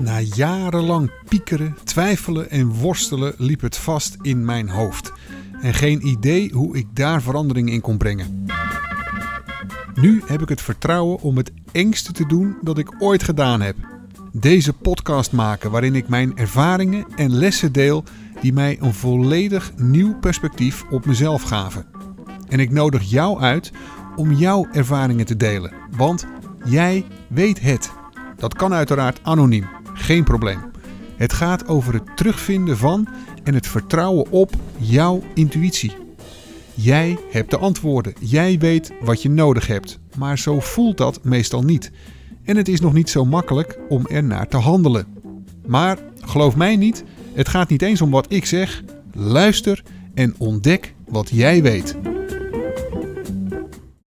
Na jarenlang piekeren, twijfelen en worstelen liep het vast in mijn hoofd. En geen idee hoe ik daar verandering in kon brengen. Nu heb ik het vertrouwen om het engste te doen dat ik ooit gedaan heb. Deze podcast maken waarin ik mijn ervaringen en lessen deel die mij een volledig nieuw perspectief op mezelf gaven. En ik nodig jou uit om jouw ervaringen te delen, want jij weet het. Dat kan uiteraard anoniem, geen probleem. Het gaat over het terugvinden van en het vertrouwen op jouw intuïtie. Jij hebt de antwoorden, jij weet wat je nodig hebt, maar zo voelt dat meestal niet. En het is nog niet zo makkelijk om er naar te handelen. Maar geloof mij niet, het gaat niet eens om wat ik zeg. Luister en ontdek wat jij weet.